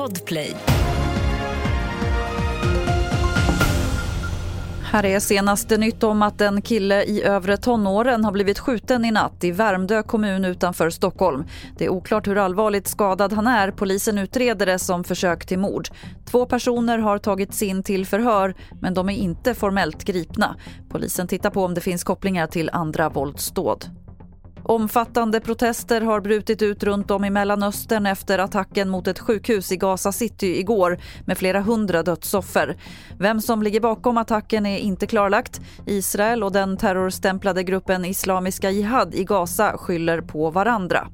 Podplay. Här är senaste nytt om att en kille i övre tonåren har blivit skjuten i natt i Värmdö kommun utanför Stockholm. Det är oklart hur allvarligt skadad han är. Polisen utreder det som försök till mord. Två personer har tagits in till förhör men de är inte formellt gripna. Polisen tittar på om det finns kopplingar till andra våldsdåd. Omfattande protester har brutit ut runt om i Mellanöstern efter attacken mot ett sjukhus i Gaza City igår med flera hundra dödsoffer. Vem som ligger bakom attacken är inte klarlagt. Israel och den terrorstämplade gruppen Islamiska Jihad i Gaza skyller på varandra.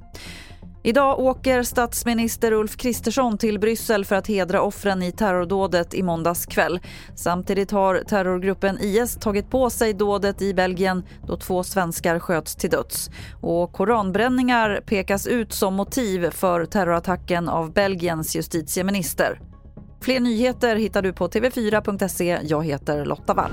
Idag åker statsminister Ulf Kristersson till Bryssel för att hedra offren i terrordådet i måndags kväll. Samtidigt har terrorgruppen IS tagit på sig dådet i Belgien då två svenskar sköts till döds. Och koranbränningar pekas ut som motiv för terrorattacken av Belgiens justitieminister. Fler nyheter hittar du på tv4.se. Jag heter Lotta Wall.